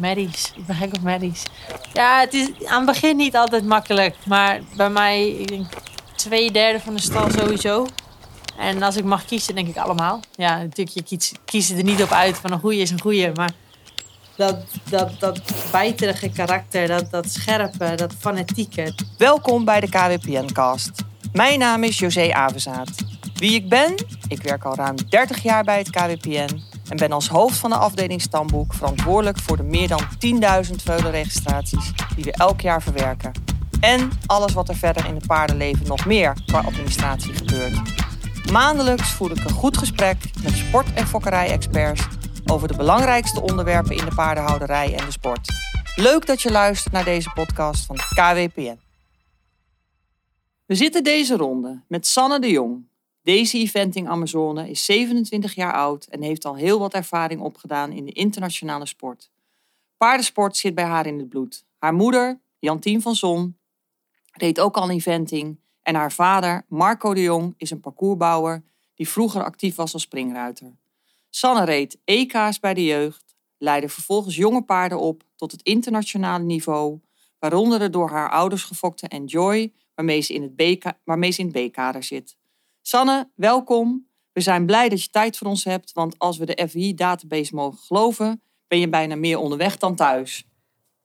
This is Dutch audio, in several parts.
Merries. Ik ben gek op merries. Ja, het is aan het begin niet altijd makkelijk. Maar bij mij, ik denk twee derde van de stal sowieso. En als ik mag kiezen, denk ik allemaal. Ja, natuurlijk, je er niet op uit van een goeie is een goeie. Maar dat, dat, dat bijterige karakter, dat, dat scherpe, dat fanatieke. Welkom bij de KWPN-cast. Mijn naam is José Avenzaat. Wie ik ben? Ik werk al ruim 30 jaar bij het KWPN en ben als hoofd van de afdeling Stamboek verantwoordelijk voor de meer dan 10.000 veulenregistraties die we elk jaar verwerken. En alles wat er verder in het paardenleven nog meer qua administratie gebeurt. Maandelijks voer ik een goed gesprek met sport- en fokkerij-experts over de belangrijkste onderwerpen in de paardenhouderij en de sport. Leuk dat je luistert naar deze podcast van KWPN. We zitten deze ronde met Sanne de Jong. Deze eventing Amazone is 27 jaar oud en heeft al heel wat ervaring opgedaan in de internationale sport. Paardensport zit bij haar in het bloed. Haar moeder, Jantien van Zon, reed ook al eventing en haar vader, Marco de Jong, is een parcoursbouwer die vroeger actief was als springruiter. Sanne reed EK's bij de jeugd, leidde vervolgens jonge paarden op tot het internationale niveau, waaronder de door haar ouders gefokte Enjoy, waarmee ze in het B-kader zit. Sanne, welkom. We zijn blij dat je tijd voor ons hebt, want als we de FI-database mogen geloven, ben je bijna meer onderweg dan thuis.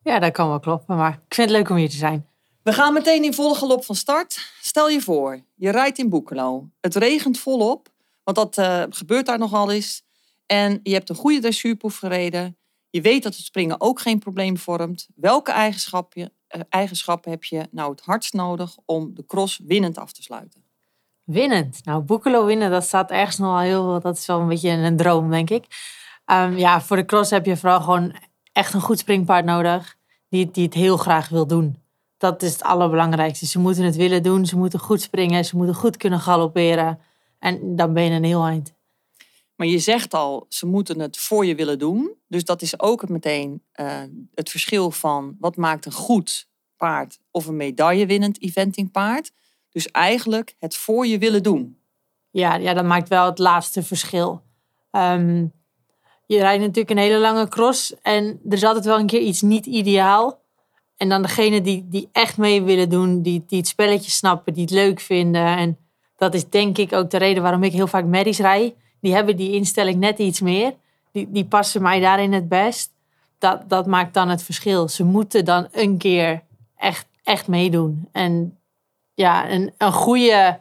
Ja, dat kan wel kloppen, maar ik vind het leuk om hier te zijn. We gaan meteen in volle galop van start. Stel je voor, je rijdt in Boekelo. Het regent volop, want dat eh, gebeurt daar nogal eens. En je hebt een goede dressuurproef gereden. Je weet dat het springen ook geen probleem vormt. Welke eigenschappen, eh, eigenschappen heb je nou het hardst nodig om de cross winnend af te sluiten? Winnend. Nou, Boekelo winnen, dat staat ergens nog wel heel... Dat is wel een beetje een droom, denk ik. Ehm, ja, voor de cross heb je vooral gewoon echt een goed springpaard nodig. Die, die het heel graag wil doen. Dat is het allerbelangrijkste. Ze moeten het willen doen. Ze moeten goed springen. Ze moeten goed kunnen galopperen. En dan ben je een heel eind. Maar je zegt al, ze moeten het voor je willen doen. Dus dat is ook meteen eh, het verschil van wat maakt een goed paard of een medaillewinnend eventingpaard. Dus eigenlijk het voor je willen doen. Ja, ja dat maakt wel het laatste verschil. Ehm, je rijdt natuurlijk een hele lange cross. En er is altijd wel een keer iets niet ideaal. En dan degene die, die echt mee willen doen, die, die het spelletje snappen, die het leuk vinden. En dat is denk ik ook de reden waarom ik heel vaak merries rij. Die hebben die instelling net iets meer. Die, die passen mij daarin het best. Dat, dat maakt dan het verschil. Ze moeten dan een keer echt, echt meedoen. En ja, een, een goede,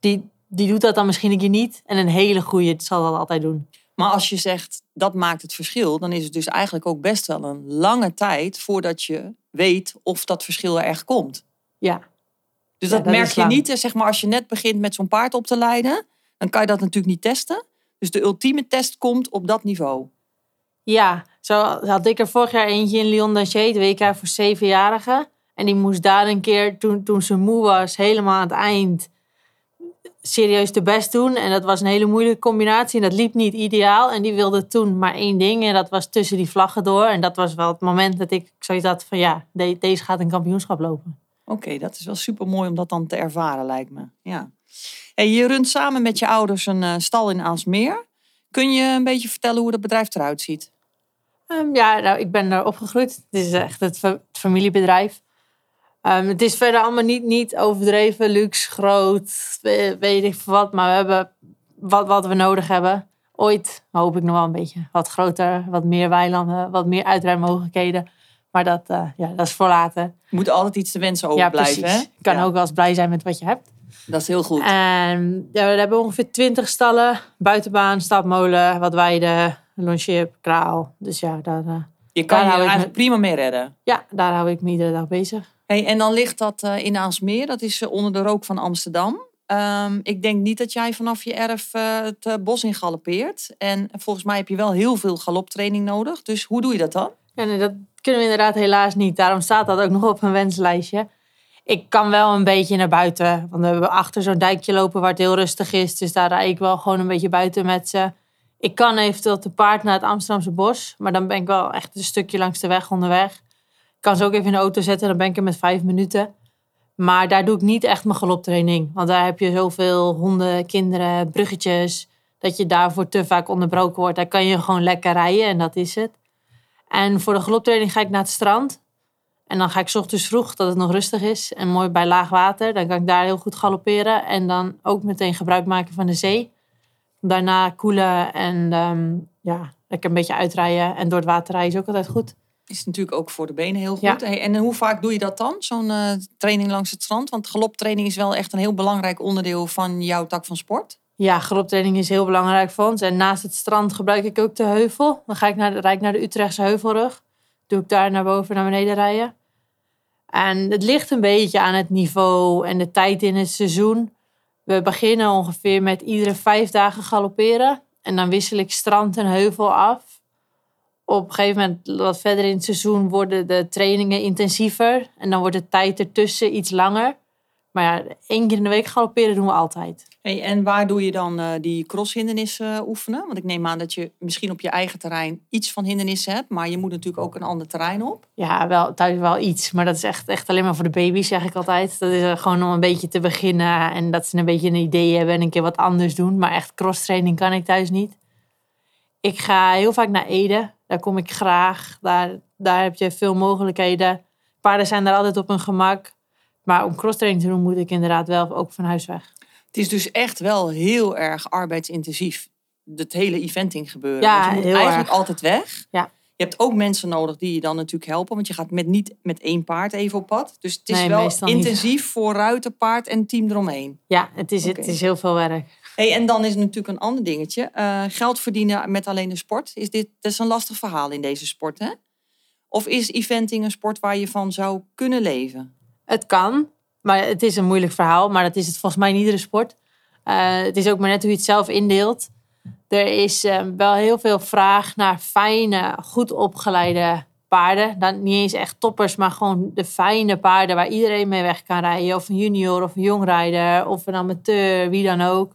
die, die doet dat dan misschien een keer niet. En een hele goede zal dat altijd doen. Maar als je zegt dat maakt het verschil, dan is het dus eigenlijk ook best wel een lange tijd voordat je weet of dat verschil er echt komt. Ja. Dus Ja, dat, dat merk je niet, eh, zeg maar, als je net begint met zo'n paard op te leiden, dan kan je dat natuurlijk niet testen. Dus de ultieme test komt op dat niveau. Ja, zo had ik er vorig jaar eentje in Lyon d'Angers, het WK voor zevenjarigen. En die moest daar een keer, toen, toen ze moe was, helemaal aan het eind serieus de best doen. En dat was een hele moeilijke combinatie en dat liep niet ideaal. En die wilde toen maar één ding en dat was tussen die vlaggen door. En dat was wel het moment dat ik zoiets had van ja, de- deze gaat een kampioenschap lopen. Oké, dat is wel super mooi om dat dan te ervaren, lijkt me. Ja. Hey, je runt samen met je ouders een eh, stal in Aalsmeer. Kun je een beetje vertellen hoe dat bedrijf eruit ziet? Ehm, ja, nou, ik ben daar opgegroeid. Het is echt het, fa- het familiebedrijf. Ehm, het is verder allemaal niet, niet overdreven, luxe, groot, we- weet ik veel wat. Maar we hebben wat, wat we nodig hebben. Ooit hoop ik nog wel een beetje wat groter, wat meer weilanden, wat meer uitrijmogelijkheden. Maar dat, eh, ja, dat is voor later. Moet altijd iets te wensen Ja, overblijven. hè? Je kan Ja, ook wel eens blij zijn met wat je hebt. Dat is heel goed. En ja, we hebben ongeveer 20 stallen. Buitenbaan, stapmolen, wat weiden, longeer, kraal. Dus ja, daar, eh, je kan daar je eigenlijk prima mee redden. ja, daar hou ik me iedere dag bezig. Hey, en dan ligt dat eh, in Aalsmeer, dat is eh, onder de rook van Amsterdam. Ehm, ik denk niet dat jij vanaf je erf eh, het bos in galoppeert. En volgens mij heb je wel heel veel galoptraining nodig. Dus hoe doe je dat dan? Ja, nee, dat kunnen we inderdaad helaas niet. Daarom staat dat ook nog op een wenslijstje. Ik kan wel een beetje naar buiten. Want we hebben achter zo'n dijkje lopen waar het heel rustig is. Dus daar rijd ik wel gewoon een beetje buiten met ze. Ik kan eventueel te paard naar het Amsterdamse bos. Maar dan ben ik wel echt een stukje langs de weg onderweg. Ik kan ze ook even in de auto zetten. Dan ben ik er met vijf minuten. Maar daar doe ik niet echt mijn galoptraining. Want daar heb je zoveel honden, kinderen, bruggetjes. Dat je daarvoor te vaak onderbroken wordt. Daar kan je gewoon lekker rijden en dat is het. En voor de galoptraining ga ik naar het strand. En dan ga ik ochtends vroeg, dat het nog rustig is. En mooi bij laag water. Dan kan ik daar heel goed galopperen. En dan ook meteen gebruik maken van de zee. Daarna koelen en ehm, ja, lekker een beetje uitrijden. En door het water rijden is ook altijd goed. Is natuurlijk ook voor de benen heel goed. Ja. Hey, en hoe vaak doe je dat dan, zo'n eh, training langs het strand? Want galoptraining is wel echt een heel belangrijk onderdeel van jouw tak van sport. Ja, galoptraining is heel belangrijk voor ons. En naast het strand gebruik ik ook de heuvel. Dan ga ik naar de, rijd ik naar de Utrechtse heuvelrug. Doe ik daar naar boven, naar beneden rijden. En het ligt een beetje aan het niveau en de tijd in het seizoen. We beginnen ongeveer met iedere vijf dagen galopperen. En dan wissel ik strand en heuvel af. Op een gegeven moment, wat verder in het seizoen, worden de trainingen intensiever. En dan wordt de tijd ertussen iets langer. Maar ja, één keer in de week galopperen doen we altijd. Hey, en waar doe je dan eh, die crosshindernissen eh, oefenen? Want ik neem aan dat je misschien op je eigen terrein iets van hindernissen hebt. Maar je moet natuurlijk ook een ander terrein op. Ja, wel, thuis wel iets. Maar dat is echt, echt alleen maar voor de baby's, zeg ik altijd. Dat is eh, gewoon om een beetje te beginnen. En dat ze een beetje een idee hebben en een keer wat anders doen. Maar echt crosstraining kan ik thuis niet. Ik ga heel vaak naar Ede. Daar kom ik graag. Daar, daar heb je veel mogelijkheden. Paarden zijn daar altijd op hun gemak. Maar om crosstraining te doen moet ik inderdaad wel ook van huis weg. Het is dus echt wel heel erg arbeidsintensief. Het hele eventing gebeuren. Ja, Want je moet heel eigenlijk erg. altijd weg. Ja. Je hebt ook mensen nodig die je dan natuurlijk helpen. Want je gaat met, niet met één paard even op pad. Dus het is Nee, wel niet. intensief voor ruiter, paard en team eromheen. Ja, het is, het is heel veel werk. Hey, en dan is natuurlijk een ander dingetje. Eh, geld verdienen met alleen de sport. Is dit, dat is een lastig verhaal in deze sport, hè? Of is eventing een sport waar je van zou kunnen leven? Het kan, maar het is een moeilijk verhaal. Maar dat is het volgens mij in iedere sport. Eh, het is ook maar net hoe je het zelf indeelt. Er is eh, wel heel veel vraag naar fijne, goed opgeleide paarden. Dan niet eens echt toppers, maar gewoon de fijne paarden waar iedereen mee weg kan rijden. Of een junior of een jongrijder of een amateur, wie dan ook.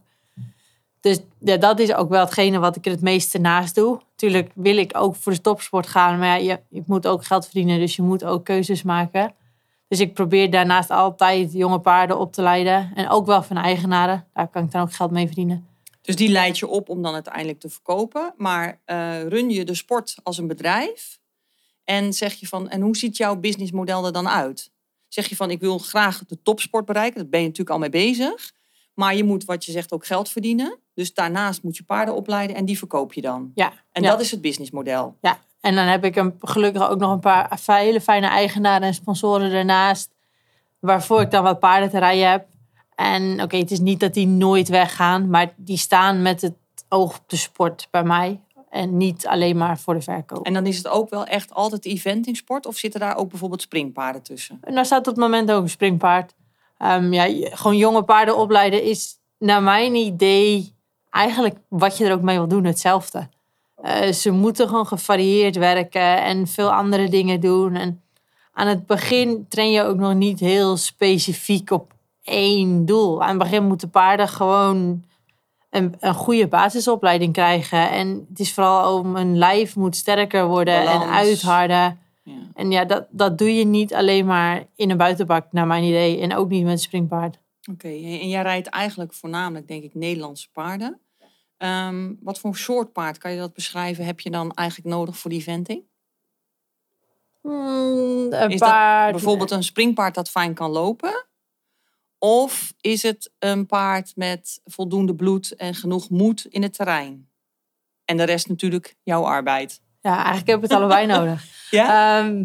Dus dat is ook wel hetgene wat ik er het meeste naast doe. Tuurlijk wil ik ook voor de topsport gaan, maar ja, je moet ook geld verdienen, dus je moet ook keuzes maken. Dus ik probeer daarnaast altijd jonge paarden op te leiden. En ook wel van eigenaren. Daar kan ik dan ook geld mee verdienen. Dus die leid je op om dan uiteindelijk te verkopen. Maar eh, run je de sport als een bedrijf? En zeg je van, en hoe ziet jouw businessmodel er dan uit? Zeg je van, ik wil graag de topsport bereiken. Daar ben je natuurlijk al mee bezig. Maar je moet, wat je zegt, ook geld verdienen. Dus daarnaast moet je paarden opleiden en die verkoop je dan. Ja, En ja. dat is het businessmodel. Ja, en dan heb ik een, gelukkig ook nog een paar hele fijne eigenaren en sponsoren ernaast. Waarvoor ik dan wat paarden te rijden heb. En oké, het is niet dat die nooit weggaan. Maar die staan met het oog op de sport bij mij. En niet alleen maar voor de verkoop. En dan is het ook wel echt altijd eventingsport? Of zitten daar ook bijvoorbeeld springpaarden tussen? En daar staat op het moment ook een springpaard. Ehm, ja, gewoon jonge paarden opleiden is naar mijn idee eigenlijk wat je er ook mee wil doen, hetzelfde. Eh, ze moeten gewoon gevarieerd werken en veel andere dingen doen. En aan het begin train je ook nog niet heel specifiek op één doel. Aan het begin moeten paarden gewoon een, een goede basisopleiding krijgen. En het is vooral om hun lijf moet sterker worden Balans. en uitharden. Ja. En ja, dat, dat doe je niet alleen maar in een buitenbak, naar mijn idee. En ook niet met een springpaard. Oké, en jij rijdt eigenlijk voornamelijk, denk ik, Nederlandse paarden. Ehm, wat voor soort paard, kan je dat beschrijven, heb je dan eigenlijk nodig voor die eventing? Hmm, een Is dat paard. Bijvoorbeeld een springpaard dat fijn kan lopen? Of is het een paard met voldoende bloed en genoeg moed in het terrein? En de rest natuurlijk jouw arbeid. Ja, eigenlijk heb ik het allebei nodig. Ja? Ehm,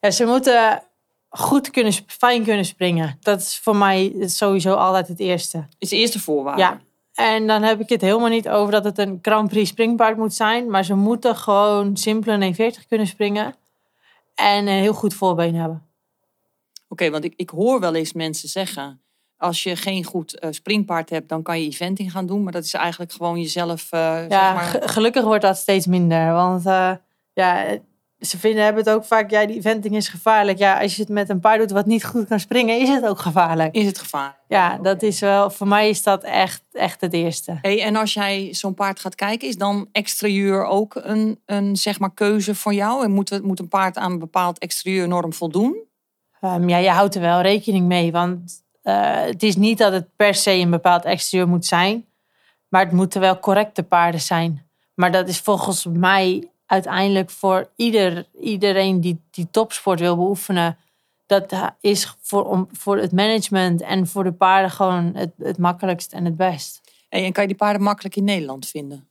ja, ze moeten goed kunnen, fijn kunnen springen. Dat is voor mij sowieso altijd het eerste. is de eerste voorwaarde. Ja. En dan heb ik het helemaal niet over dat het een Grand Prix springpaard moet zijn. Maar ze moeten gewoon simpel een 1,40 kunnen springen. En een heel goed voorbeen hebben. Oké, want ik, ik hoor wel eens mensen zeggen... als je geen goed eh, springpaard hebt, dan kan je eventing gaan doen. Maar dat is eigenlijk gewoon jezelf, eh, zeg Ja, maar... ge- gelukkig wordt dat steeds minder. Want eh, ja, ze vinden, hebben het ook vaak, ja, die eventing is gevaarlijk. Ja, als je het met een paard doet wat niet goed kan springen, is het ook gevaarlijk. Is het gevaar? Ja, dat is wel, voor mij is dat echt, echt het eerste. Hey, en als jij zo'n paard gaat kijken, is dan exterieur ook een, een zeg maar, keuze voor jou? En moet, moet een paard aan een bepaald exterieurnorm voldoen? Ehm, ja, je houdt er wel rekening mee. Want eh, het is niet dat het per se een bepaald exterieur moet zijn. Maar het moeten wel correcte paarden zijn. Maar dat is volgens mij uiteindelijk voor ieder, iedereen die, die topsport wil beoefenen, dat is voor, om, voor het management en voor de paarden gewoon het, het makkelijkst en het best. En kan je die paarden makkelijk in Nederland vinden?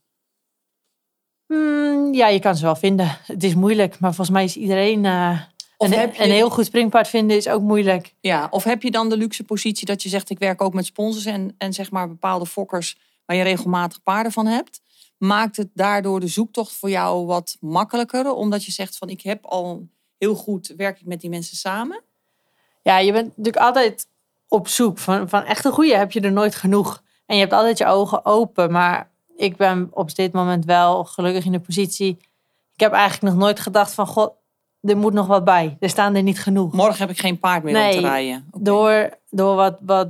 Hmm, ja, je kan ze wel vinden. Het is moeilijk, maar volgens mij is iedereen. Uh, een, je... een, heel goed springpaard vinden is ook moeilijk. Ja, of heb je dan de luxe positie dat je zegt: ik werk ook met sponsors en, en zeg maar bepaalde fokkers waar je regelmatig paarden van hebt? Maakt het daardoor de zoektocht voor jou wat makkelijker? Omdat je zegt: van ik heb al heel goed werk ik met die mensen samen? Ja, je bent natuurlijk altijd op zoek. Van, van echt een goede heb je er nooit genoeg. En je hebt altijd je ogen open. Maar ik ben op dit moment wel gelukkig in de positie. Ik heb eigenlijk nog nooit gedacht van god, er moet nog wat bij. Er staan er niet genoeg. Morgen heb ik geen paard meer om te rijden. Door, door wat, wat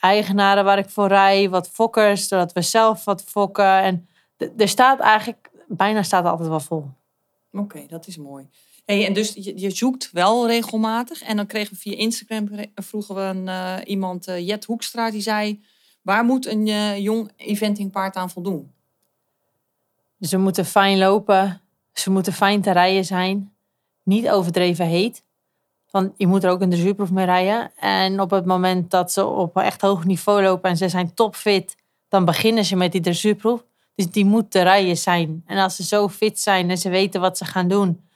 eigenaren waar ik voor rij, wat fokkers, doordat we zelf wat fokken. En er staat eigenlijk, bijna staat altijd wel vol. Oké, dat is mooi. Hey, en dus je, je, zoekt wel regelmatig. En dan kregen we via Instagram, vroegen we een, uh, iemand, uh, Jet Hoekstra, die zei... Waar moet een uh, jong eventingpaard aan voldoen? Ze moeten fijn lopen. Ze moeten fijn te rijden zijn. Niet overdreven heet. Want je moet er ook een dressuurproef mee rijden. En op het moment dat ze op echt hoog niveau lopen en ze zijn topfit... dan beginnen ze met die dressuurproef. Dus die moet te rijden zijn. En als ze zo fit zijn en ze weten wat ze gaan doen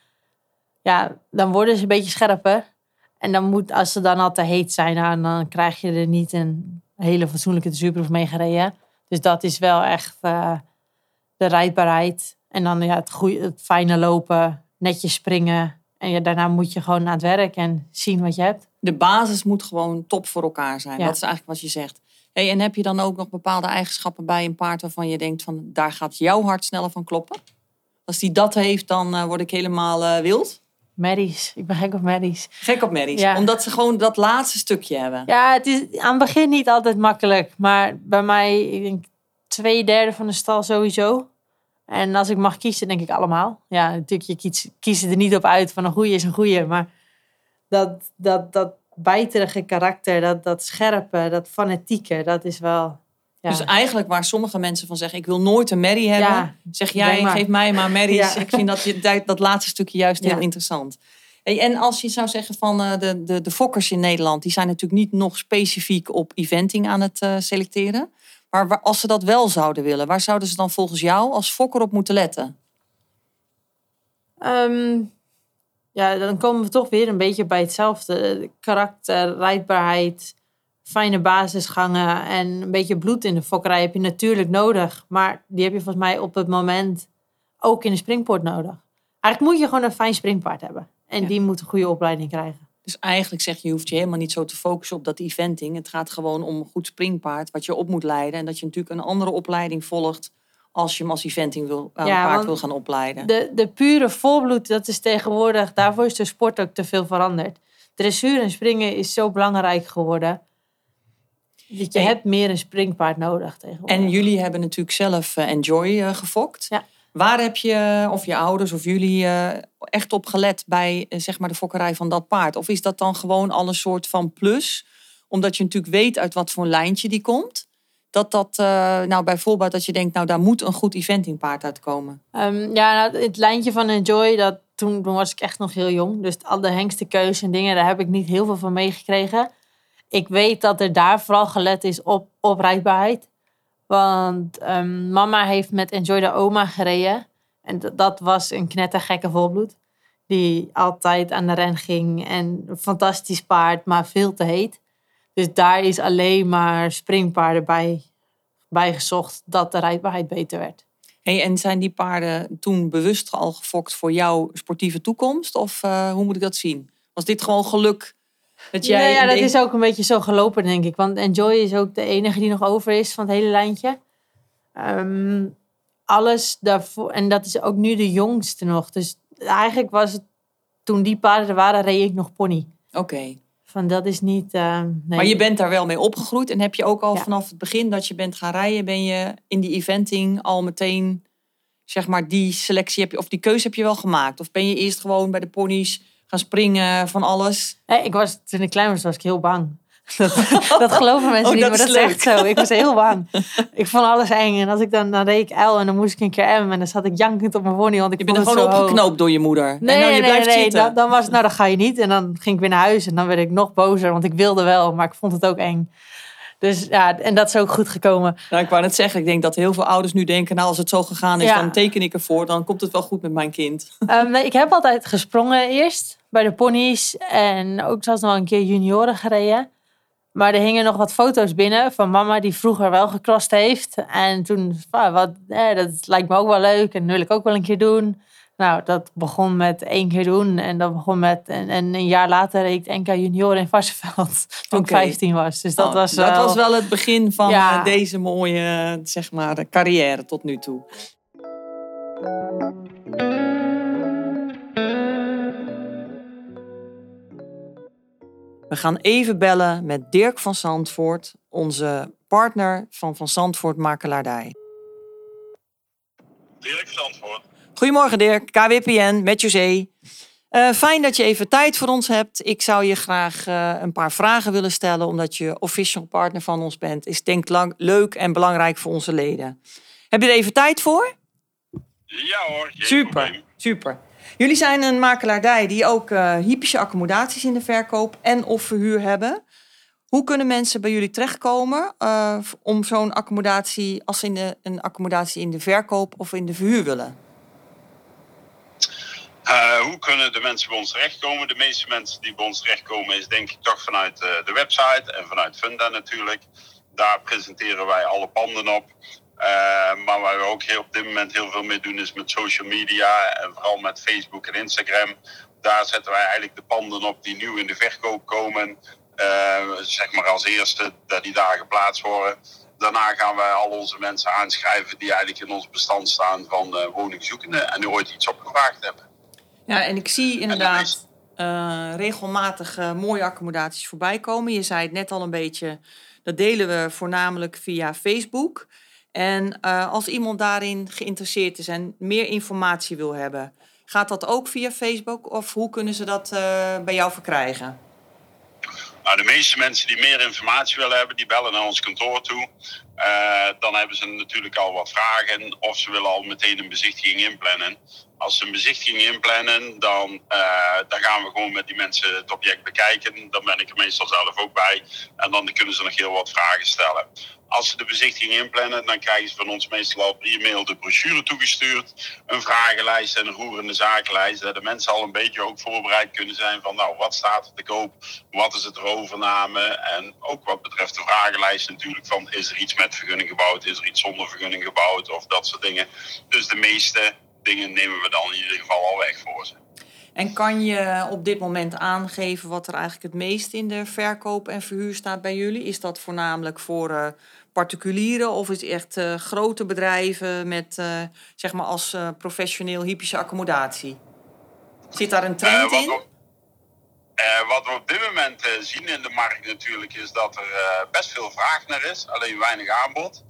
ja, dan worden ze een beetje scherper. En dan moet, als ze dan al te heet zijn, nou, dan krijg je er niet een hele fatsoenlijke zuurproef mee gereden. Dus dat is wel echt uh, de rijdbaarheid. En dan ja, het, goede, het fijne lopen, netjes springen. En ja, daarna moet je gewoon aan het werk en zien wat je hebt. De basis moet gewoon top voor elkaar zijn. Dat is eigenlijk wat je zegt. Hey, en heb je dan ook nog bepaalde eigenschappen bij een paard waarvan je denkt van daar gaat jouw hart sneller van kloppen? Als die dat heeft, dan uh, word ik helemaal uh, wild. Merries. Ik ben gek op merries. Gek op merries. Ja. Omdat ze gewoon dat laatste stukje hebben. Ja, het is aan het begin niet altijd makkelijk. Maar bij mij, ik denk twee derde van de stal sowieso. En als ik mag kiezen, denk ik allemaal. Ja, natuurlijk, je kiest, kiest er niet op uit van een goede is een goede. Maar dat, dat, dat bijterige karakter, dat, dat scherpe, dat fanatieke, dat is wel dus eigenlijk waar sommige mensen van zeggen, ik wil nooit een Mary hebben. zeg jij, geef mij maar Mary's. Ik vind dat, dat laatste stukje juist heel interessant. En als je zou zeggen van uh, de, de, de fokkers in Nederland, die zijn natuurlijk niet nog specifiek op eventing aan het uh, selecteren. Maar als ze dat wel zouden willen, waar zouden ze dan volgens jou als fokker op moeten letten? Um, ja, dan komen we toch weer een beetje bij hetzelfde. Karakter, rijdbaarheid, fijne basisgangen en een beetje bloed in de fokkerij heb je natuurlijk nodig. Maar die heb je volgens mij op het moment ook in de springpoort nodig. Eigenlijk moet je gewoon een fijn springpaard hebben. En die moet een goede opleiding krijgen. Dus eigenlijk zeg je, je hoeft je helemaal niet zo te focussen op dat eventing. Het gaat gewoon om een goed springpaard wat je op moet leiden. En dat je natuurlijk een andere opleiding volgt als je hem als eventing wil, uh, paard wil gaan opleiden. De, de pure volbloed, dat is tegenwoordig, daarvoor is de sport ook te veel veranderd. Dressuur en springen is zo belangrijk geworden. Je hebt meer een springpaard nodig tegenwoordig. En jullie hebben natuurlijk zelf uh, Enjoy uh, gefokt. Ja. Waar heb je, of je ouders of jullie, uh, echt op gelet bij zeg maar de fokkerij van dat paard? Of is dat dan gewoon al een soort van plus? Omdat je natuurlijk weet uit wat voor een lijntje die komt. Dat dat, nou bijvoorbeeld dat je denkt, nou daar moet een goed eventingpaard uitkomen. Um, ja, nou, het lijntje van Enjoy, dat, toen, was ik echt nog heel jong. Dus al de hengstenkeus en dingen, daar heb ik niet heel veel van meegekregen ik weet dat er daar vooral gelet is op, op rijdbaarheid. Want um, mama heeft met Enjoy de Oma gereden. En dat was een knettergekke volbloed. Die altijd aan de ren ging. En een fantastisch paard, maar veel te heet. Dus daar is alleen maar springpaarden bij, bij gezocht dat de rijdbaarheid beter werd. Hey, en zijn die paarden toen bewust al gefokt voor jouw sportieve toekomst? Of uh, hoe moet ik dat zien? Was dit gewoon geluk dat jij nee, ja, dat is ook een beetje zo gelopen, denk ik. Want Enjoy is ook de enige die nog over is van het hele lijntje. Ehm, alles daarvoor, en dat is ook nu de jongste nog. Dus eigenlijk was het, toen die paarden er waren, reed ik nog pony. Oké. Van dat is niet. Uh, nee. Maar je bent daar wel mee opgegroeid en heb je ook al vanaf het begin dat je bent gaan rijden, ben je in die eventing al meteen, zeg maar, die selectie heb je, of die keuze heb je wel gemaakt? Of ben je eerst gewoon bij de ponies gaan springen, van alles. ik was, toen ik klein was, was ik heel bang. Dat, dat geloven mensen Oh, niet, dat maar dat is echt zo. Ik was heel bang. Ik vond alles eng. En als ik dan, dan reed ik L en dan moest ik een keer M. En dan zat ik jankend op mijn pony, want ik Je bent er gewoon opgeknoopt door je moeder. Nee, en nou, nee, je nee, blijft nee. zitten. Dan, dan was het, nou, dan ga je niet. En dan ging ik weer naar huis en dan werd ik nog bozer, want ik wilde wel, maar ik vond het ook eng. Dus ja, en dat is ook goed gekomen. Nou, ik wou net zeggen, ik denk dat heel veel ouders nu denken... nou, als het zo gegaan is, Ja. dan teken ik ervoor. Dan komt het wel goed met mijn kind. Ehm, nee, ik heb altijd gesprongen eerst bij de ponies en ook zelfs nog een keer junioren gereden. Maar er hingen nog wat foto's binnen van mama die vroeger wel gecrossed heeft. En toen, ah, wat, eh, dat lijkt me ook wel leuk en dat wil ik ook wel een keer doen. Nou, dat begon met één keer doen en dat begon met en, en een jaar later reed ik NK junioren in Varsenveld toen ik 15 was. Dus dat Oh, was dat wel, was wel het begin van Ja. eh, deze mooie zeg maar, carrière tot nu toe. We gaan even bellen met Dirk van Zandvoort, onze partner van Van Zandvoort Makelaardij. Dirk Zandvoort. Goedemorgen Dirk, KWPN met José. Eh, fijn dat je even tijd voor ons hebt. Ik zou je graag eh, een paar vragen willen stellen, omdat je official partner van ons bent. Is denk ik lang, leuk en belangrijk voor onze leden. Heb je er even tijd voor? Ja hoor. Super, probleem. super. Jullie zijn een makelaardij die ook eh hypische accommodaties in de verkoop en of verhuur hebben. Hoe kunnen mensen bij jullie terechtkomen eh, om zo'n accommodatie, als ze in de, een accommodatie in de verkoop of in de verhuur willen? Eh, hoe kunnen de mensen bij ons terechtkomen? De meeste mensen die bij ons terechtkomen is denk ik toch vanuit de website en vanuit Funda natuurlijk. Daar presenteren wij alle panden op. Eh, maar waar we ook heel, op dit moment heel veel mee doen is met social media en vooral met Facebook en Instagram. Daar zetten wij eigenlijk de panden op die nieuw in de verkoop komen. Eh, zeg maar als eerste dat die daar geplaatst worden. Daarna gaan wij al onze mensen aanschrijven die eigenlijk in ons bestand staan van eh woningzoekenden en die ooit iets opgevraagd hebben. Ja, en ik zie inderdaad regelmatig mooie accommodaties voorbij komen. Je zei het net al een beetje, dat delen we voornamelijk via Facebook. En eh, als iemand daarin geïnteresseerd is en meer informatie wil hebben, gaat dat ook via Facebook of hoe kunnen ze dat eh, bij jou verkrijgen? Nou, de meeste mensen die meer informatie willen hebben, die bellen naar ons kantoor toe. Eh, dan hebben ze natuurlijk al wat vragen of ze willen al meteen een bezichtiging inplannen. Als ze een bezichtiging inplannen, dan, eh, dan gaan we gewoon met die mensen het object bekijken. Dan ben ik er meestal zelf ook bij. En dan kunnen ze nog heel wat vragen stellen. Als ze de bezichtiging inplannen, dan krijgen ze van ons meestal al per e-mail de brochure toegestuurd. Een vragenlijst en een roerende zakenlijst. Dat de mensen al een beetje ook voorbereid kunnen zijn van nou, wat staat er te koop? Wat is het overname? En ook wat betreft de vragenlijst natuurlijk van is er iets met vergunning gebouwd? Is er iets zonder vergunning gebouwd? Of dat soort dingen. Dus de meeste dingen nemen we dan in ieder geval al weg voor ze. En kan je op dit moment aangeven wat er eigenlijk het meest in de verkoop en verhuur staat bij jullie? Is dat voornamelijk voor eh, particulieren of is het echt eh, grote bedrijven met eh, zeg maar als professioneel hypische accommodatie? Zit daar een trend wat, in? wat we op dit moment zien in de markt natuurlijk is dat er best veel vraag naar is, alleen weinig aanbod.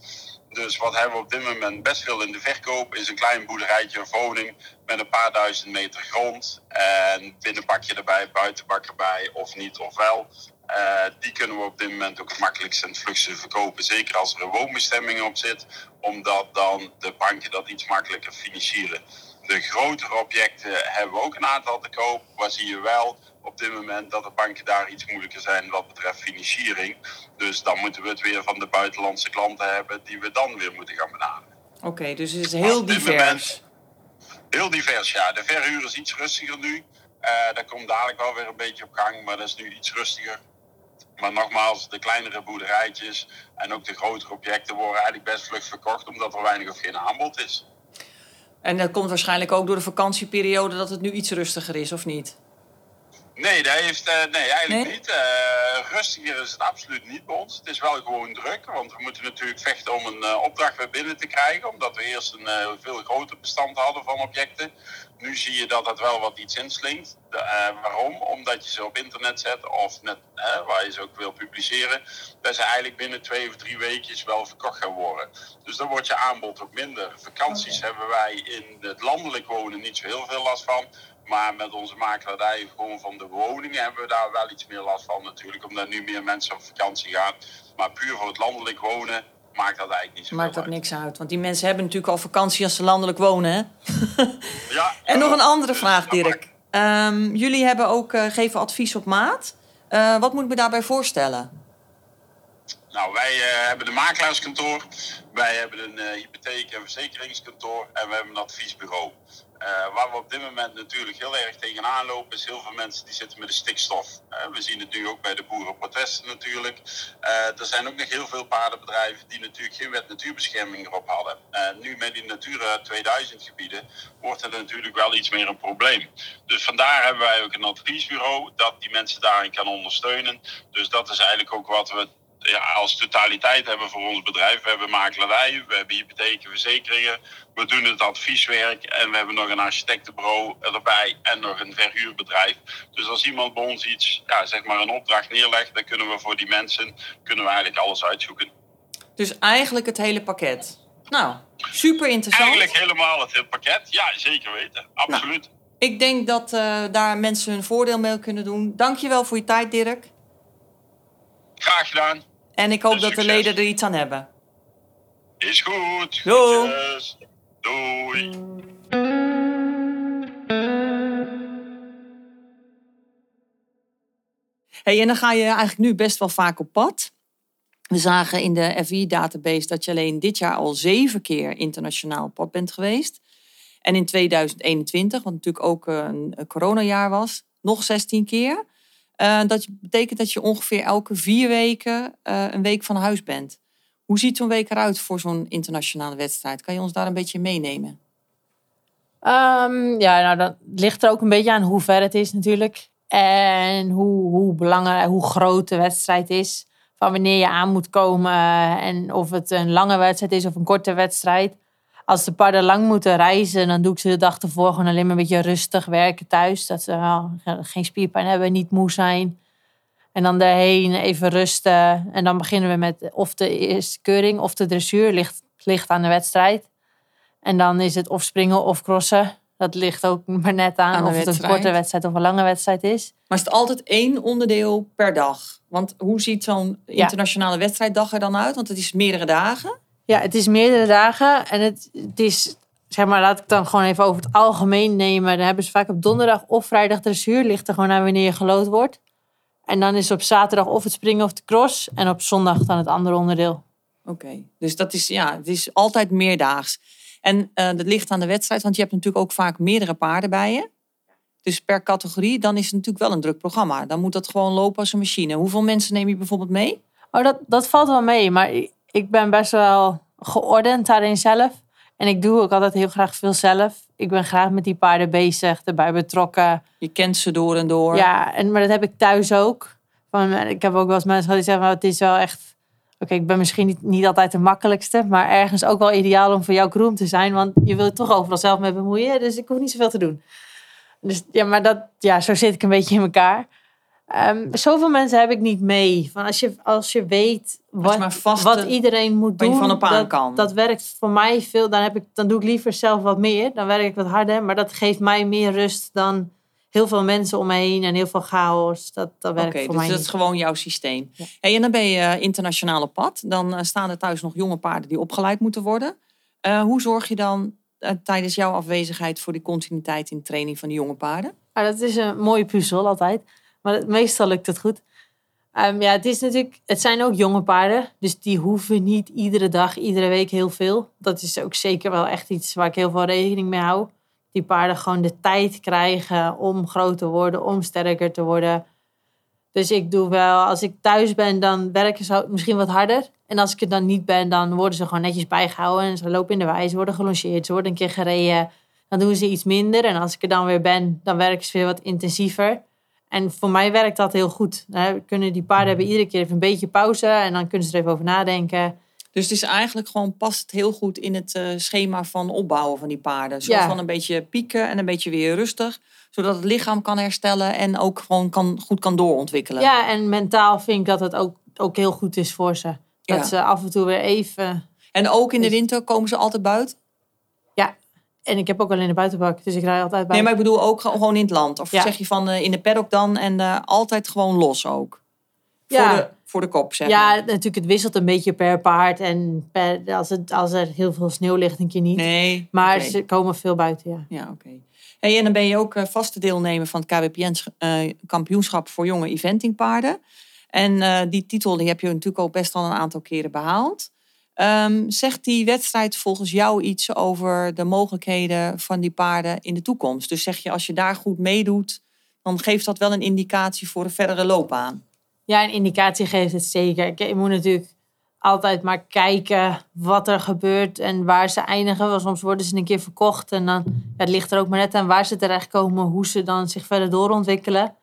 Dus wat hebben we op dit moment best veel in de verkoop is een klein boerderijtje of woning met een paar duizend meter grond. En binnenbakje erbij, buitenbak erbij of niet of wel. Eh, die kunnen we op dit moment ook het makkelijkst en vlugste verkopen. Zeker als er een woonbestemming op zit, omdat dan de banken dat iets makkelijker financieren. De grotere objecten hebben we ook een aantal te koop. Waar zie je wel op dit moment dat de banken daar iets moeilijker zijn wat betreft financiering. Dus dan moeten we het weer van de buitenlandse klanten hebben die we dan weer moeten gaan benaderen. Oké, dus het is heel divers. moment- Heel divers, ja. De verhuur is iets rustiger nu. Eh dat komt dadelijk wel weer een beetje op gang, maar dat is nu iets rustiger. Maar nogmaals, de kleinere boerderijtjes en ook de grotere objecten worden eigenlijk best vlug verkocht, omdat er weinig of geen aanbod is. En dat komt waarschijnlijk ook door de vakantieperiode dat het nu iets rustiger is, of niet? Nee, dat heeft, eh, nee eigenlijk Nee? niet. Eh, rustiger is het absoluut niet bij ons. Het is wel gewoon druk, want we moeten natuurlijk vechten om een eh, opdracht weer binnen te krijgen. Omdat we eerst een veel groter bestand hadden van objecten. Nu zie je dat dat wel wat iets inslinkt. Waarom? Omdat je ze op internet zet of net waar je ze ook wil publiceren. Dat ze eigenlijk binnen twee of drie weekjes wel verkocht gaan worden. Dus dan wordt je aanbod ook minder. Vakanties hebben wij in het landelijk wonen niet zo heel veel last van. Maar met onze makelaardij, gewoon van de woningen, hebben we daar wel iets meer last van natuurlijk. Omdat nu meer mensen op vakantie gaan. Maar puur voor het landelijk wonen maakt dat eigenlijk niet zo Maakt dat uit. niks uit. Want die mensen hebben natuurlijk al vakantie als ze landelijk wonen. Hè? Ja, En nog een andere dus vraag, maakt- Dirk. Ehm, jullie hebben ook eh, geven advies op maat. Eh, wat moet ik me daarbij voorstellen? Nou, wij eh, hebben een makelaarskantoor, wij hebben een hypotheek- en verzekeringskantoor en we hebben een adviesbureau. Eh, waar we op dit moment natuurlijk heel erg tegenaan lopen, is heel veel mensen die zitten met de stikstof. Eh, we zien het nu ook bij de boerenprotesten natuurlijk. Eh, er zijn ook nog heel veel paardenbedrijven die natuurlijk geen wet natuurbescherming erop hadden. En nu met die Natura 2000 gebieden wordt het natuurlijk wel iets meer een probleem. Dus vandaar hebben wij ook een adviesbureau dat die mensen daarin kan ondersteunen. Dus dat is eigenlijk ook wat we ja, als totaliteit hebben voor ons bedrijf. We hebben makelaardij, we hebben hypotheken, verzekeringen. We doen het advieswerk en we hebben nog een architectenbureau erbij en nog een verhuurbedrijf. Dus als iemand bij ons iets, ja, zeg maar een opdracht neerlegt, dan kunnen we voor die mensen kunnen we eigenlijk alles uitzoeken. Dus eigenlijk het hele pakket. Nou, super interessant. Eigenlijk helemaal het hele pakket, ja zeker weten, absoluut. Ik denk dat eh, daar mensen hun voordeel mee kunnen doen. Dankjewel voor je tijd, Dirk. Graag gedaan, En ik hoop En dat de leden er iets aan hebben. is goed. Doei. Hey, en dan ga je eigenlijk nu best wel vaak op pad. We zagen in de FI-database dat je alleen dit jaar al zeven keer internationaal op pad bent geweest. En in 2021, wat natuurlijk ook een, een coronajaar was, nog 16 keer. Eh, dat betekent dat je ongeveer elke vier weken eh, een week van huis bent. Hoe ziet zo'n week eruit voor zo'n internationale wedstrijd? Kan je ons daar een beetje meenemen? Ehm, ja, nou, dat ligt er ook een beetje aan hoe ver het is natuurlijk. En hoe, hoe belangrijk, hoe groot de wedstrijd is. Van wanneer je aan moet komen en of het een lange wedstrijd is of een korte wedstrijd. Als de paarden lang moeten reizen, dan doe ik ze de dag ervoor gewoon alleen maar een beetje rustig werken thuis. Dat ze wel geen spierpijn hebben, niet moe zijn. En dan daarheen even rusten. En dan beginnen we met of de eerste keuring of de dressuur. Ligt, ligt aan de wedstrijd. En dan is het of springen of crossen. Dat ligt ook maar net aan, of het een korte wedstrijd of een lange wedstrijd is. Maar is het altijd één onderdeel per dag? Want hoe ziet zo'n internationale wedstrijddag er dan uit? Want het is meerdere dagen. Ja, het is meerdere dagen. En het, het is, zeg maar, laat ik dan gewoon even over het algemeen nemen. Dan hebben ze vaak op donderdag of vrijdag dressuur. Ligt er gewoon aan wanneer je gelood wordt. En dan is op zaterdag of het springen of de cross. En op zondag dan het andere onderdeel. Oké, dus dat is, ja, het is altijd meerdaags. En eh, dat ligt aan de wedstrijd, want je hebt natuurlijk ook vaak meerdere paarden bij je. Dus per categorie, dan is het natuurlijk wel een druk programma. Dan moet dat gewoon lopen als een machine. Hoeveel mensen neem je bijvoorbeeld mee? Oh, dat, dat valt wel mee. Maar ik- ben best wel geordend daarin zelf. En ik doe ook altijd heel graag veel zelf. Ik ben graag met die paarden bezig, erbij betrokken. Je kent ze door en door. Ja, en, maar dat heb ik thuis ook. Van, ik heb ook wel eens mensen gehad die zeggen, "Maar het is wel echt... Oké, ik ben misschien niet, niet altijd de makkelijkste, maar ergens ook wel ideaal om voor jouw groom te zijn. Want je wilt toch overal zelf mee bemoeien, dus ik hoef niet zoveel te doen. Dus ja, maar dat, ja, zo zit ik een beetje in elkaar. Ehm, zoveel mensen heb ik niet mee. Van als, je, als je weet wat, wat iedereen moet doen, van op aan dat, kan. dat werkt voor mij veel. Dan, heb ik, dan doe ik liever zelf wat meer. Dan werk ik wat harder, maar dat geeft mij meer rust dan heel veel mensen om me heen en heel veel chaos. Dat, dat werkt voor dus mij dat niet. is gewoon jouw systeem. Hey, en dan ben je eh, internationaal op pad. Dan eh, staan er thuis nog jonge paarden die opgeleid moeten worden. Eh, hoe zorg je dan tijdens jouw afwezigheid voor die continuïteit in training van die jonge paarden? Maar dat is een mooie puzzel altijd. Maar meestal lukt het goed. Ehm, ja, het is natuurlijk, het zijn ook jonge paarden. Dus die hoeven niet iedere dag, iedere week heel veel. Dat is ook zeker wel echt iets waar ik heel veel rekening mee hou. Die paarden gewoon de tijd krijgen om groot te worden, om sterker te worden. Dus ik doe wel, als ik thuis ben, dan werken ze misschien wat harder. En als ik er dan niet ben, dan worden ze gewoon netjes bijgehouden. En ze lopen in de wei, ze worden gelongeerd, ze worden een keer gereden. Dan doen ze iets minder. En als ik er dan weer ben, dan werken ze weer wat intensiever. En voor mij werkt dat heel goed. Dan kunnen die paarden hebben iedere keer even een beetje pauze. En dan kunnen ze er even over nadenken. Dus het is eigenlijk gewoon past heel goed in het eh, schema van opbouwen van die paarden. Zo Ja. van een beetje pieken en een beetje weer rustig. Zodat het lichaam kan herstellen en ook gewoon kan, goed kan doorontwikkelen. Ja, en mentaal vind ik dat het ook, ook heel goed is voor ze. Dat Ja. ze af en toe weer even... En ook in de Dus- winter komen ze altijd buiten. Ja, En ik heb ook alleen de buitenbak, dus ik rij altijd bij. Nee, maar ik bedoel ook gewoon in het land. Of Ja. zeg je van eh, in de paddock dan en eh, altijd gewoon los ook? Ja. Voor, de, voor de kop, zeg ja, maar. natuurlijk, het wisselt een beetje per paard. En per, als, het, als er heel veel sneeuw ligt, een keer niet. Nee. maar ze komen veel buiten, ja. Ja, oké. Hey, en dan ben je ook eh, vaste deelnemer van het KWPN eh, kampioenschap voor jonge eventingpaarden. En die titel die heb je natuurlijk ook best al een aantal keren behaald. Ehm, zegt die wedstrijd volgens jou iets over de mogelijkheden van die paarden in de toekomst? Dus zeg je, als je daar goed meedoet, dan geeft dat wel een indicatie voor een verdere loopbaan. Ja, een indicatie geeft het zeker. Je moet natuurlijk altijd maar kijken wat er gebeurt en waar ze eindigen. Want soms worden ze een keer verkocht en dan het ligt er ook maar net aan waar ze terechtkomen, hoe ze dan zich verder doorontwikkelen.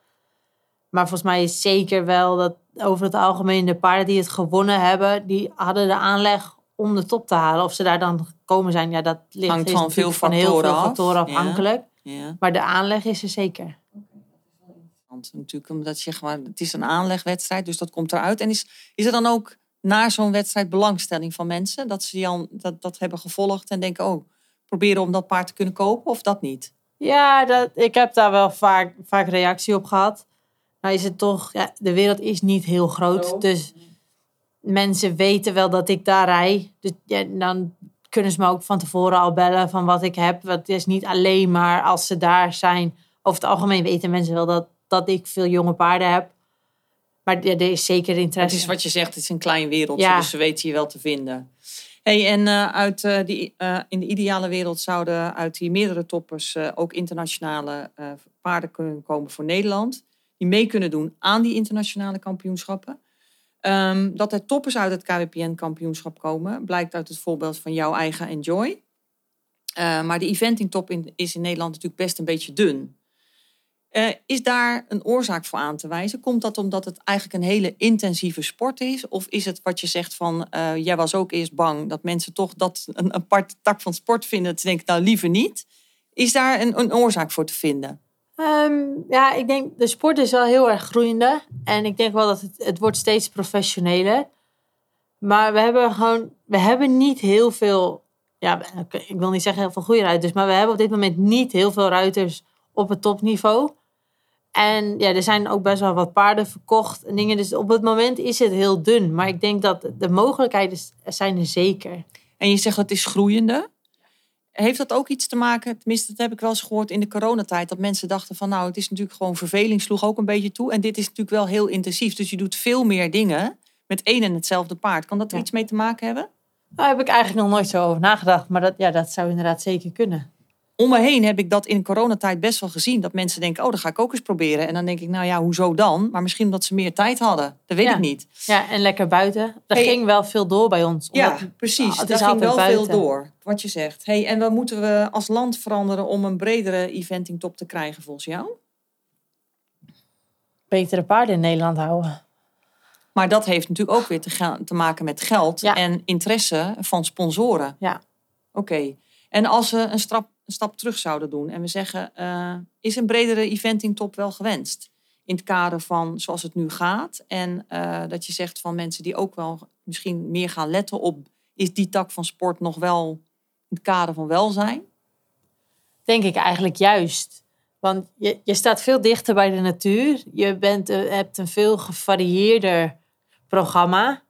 Maar volgens mij is zeker wel dat over het algemeen de paarden die het gewonnen hebben, die hadden de aanleg om de top te halen. Of ze daar dan gekomen zijn, ja, dat ligt Hangt van veel van heel veel factoren af. factoren Ja. afhankelijk. Ja. Maar de aanleg is er zeker. Natuurlijk, omdat je gewoon, het is een aanlegwedstrijd, dus dat komt eruit. En is, is er dan ook na zo'n wedstrijd belangstelling van mensen? Dat ze die al, dat, dat hebben gevolgd en denken, oh, proberen om dat paard te kunnen kopen of dat niet? Ja, dat, ik heb daar wel vaak, vaak reactie op gehad. Nou is het toch, ja, de wereld is niet heel groot. Dus mensen weten wel dat ik daar rij. Dus ja, dan kunnen ze me ook van tevoren al bellen van wat ik heb. Want het is niet alleen maar als ze daar zijn. Over het algemeen weten mensen wel dat, dat ik veel jonge paarden heb. Maar ja, er is zeker Het interesse. is wat je zegt, het is een klein wereldje, Ja. dus ze weten je wel te vinden. Hey, en eh, uit, eh, die, eh, in de ideale wereld zouden uit die meerdere toppers ook internationale paarden kunnen komen voor Nederland. Die mee kunnen doen aan die internationale kampioenschappen. Ehm, dat er toppers uit het KWPN-kampioenschap komen, blijkt uit het voorbeeld van jouw eigen Enjoy. Eh, maar de eventingtop in, is in Nederland natuurlijk best een beetje dun. Eh, is daar een oorzaak voor aan te wijzen? Komt dat omdat het eigenlijk een hele intensieve sport is? Of is het wat je zegt van, eh, jij was ook eerst bang dat mensen toch dat een aparte tak van sport vinden, dat ze denken, nou liever niet. Is daar een, een oorzaak voor te vinden? Ehm, ja, ik denk de sport is wel heel erg groeiende. En ik denk wel dat het, het wordt steeds professioneler. Maar we hebben gewoon, we hebben niet heel veel, ja, ik wil niet zeggen heel veel goede ruiters, maar we hebben op dit moment niet heel veel ruiters op het topniveau. En ja, er zijn ook best wel wat paarden verkocht en dingen. Dus op het moment is het heel dun. Maar ik denk dat de mogelijkheden zijn er zeker. En je zegt het is groeiende. Heeft dat ook iets te maken, tenminste dat heb ik wel eens gehoord in de coronatijd, dat mensen dachten van nou het is natuurlijk gewoon verveling, sloeg ook een beetje toe. En dit is natuurlijk wel heel intensief, dus je doet veel meer dingen met één en hetzelfde paard. Kan dat er Ja. iets mee te maken hebben? Daar heb ik eigenlijk nog nooit zo over nagedacht. Maar dat, ja, dat zou inderdaad zeker kunnen. Om me heen heb ik dat in coronatijd best wel gezien. Dat mensen denken, oh, dat ga ik ook eens proberen. En dan denk ik, nou ja, hoezo dan? Maar misschien omdat ze meer tijd hadden. Dat weet Ja. ik niet. Ja, en lekker buiten. Er Hey. ging wel veel door bij ons. Ja, omdat- precies. het Daar is ging wel veel door, wat je zegt. Hey, en wat moeten we als land veranderen om een bredere eventing top te krijgen volgens jou? betere paarden in Nederland houden. Maar dat heeft natuurlijk ook weer te, gel- te maken met geld Ja. en interesse van sponsoren. Ja. Oké. En als we een stap, een stap terug zouden doen en we zeggen, eh, is een bredere eventing top wel gewenst? In het kader van zoals het nu gaat. En eh, dat je zegt van mensen die ook wel misschien meer gaan letten op, is die tak van sport nog wel in het kader van welzijn? Denk ik eigenlijk juist. Want je, je staat veel dichter bij de natuur. Je bent, eh, hebt een veel gevarieerder programma.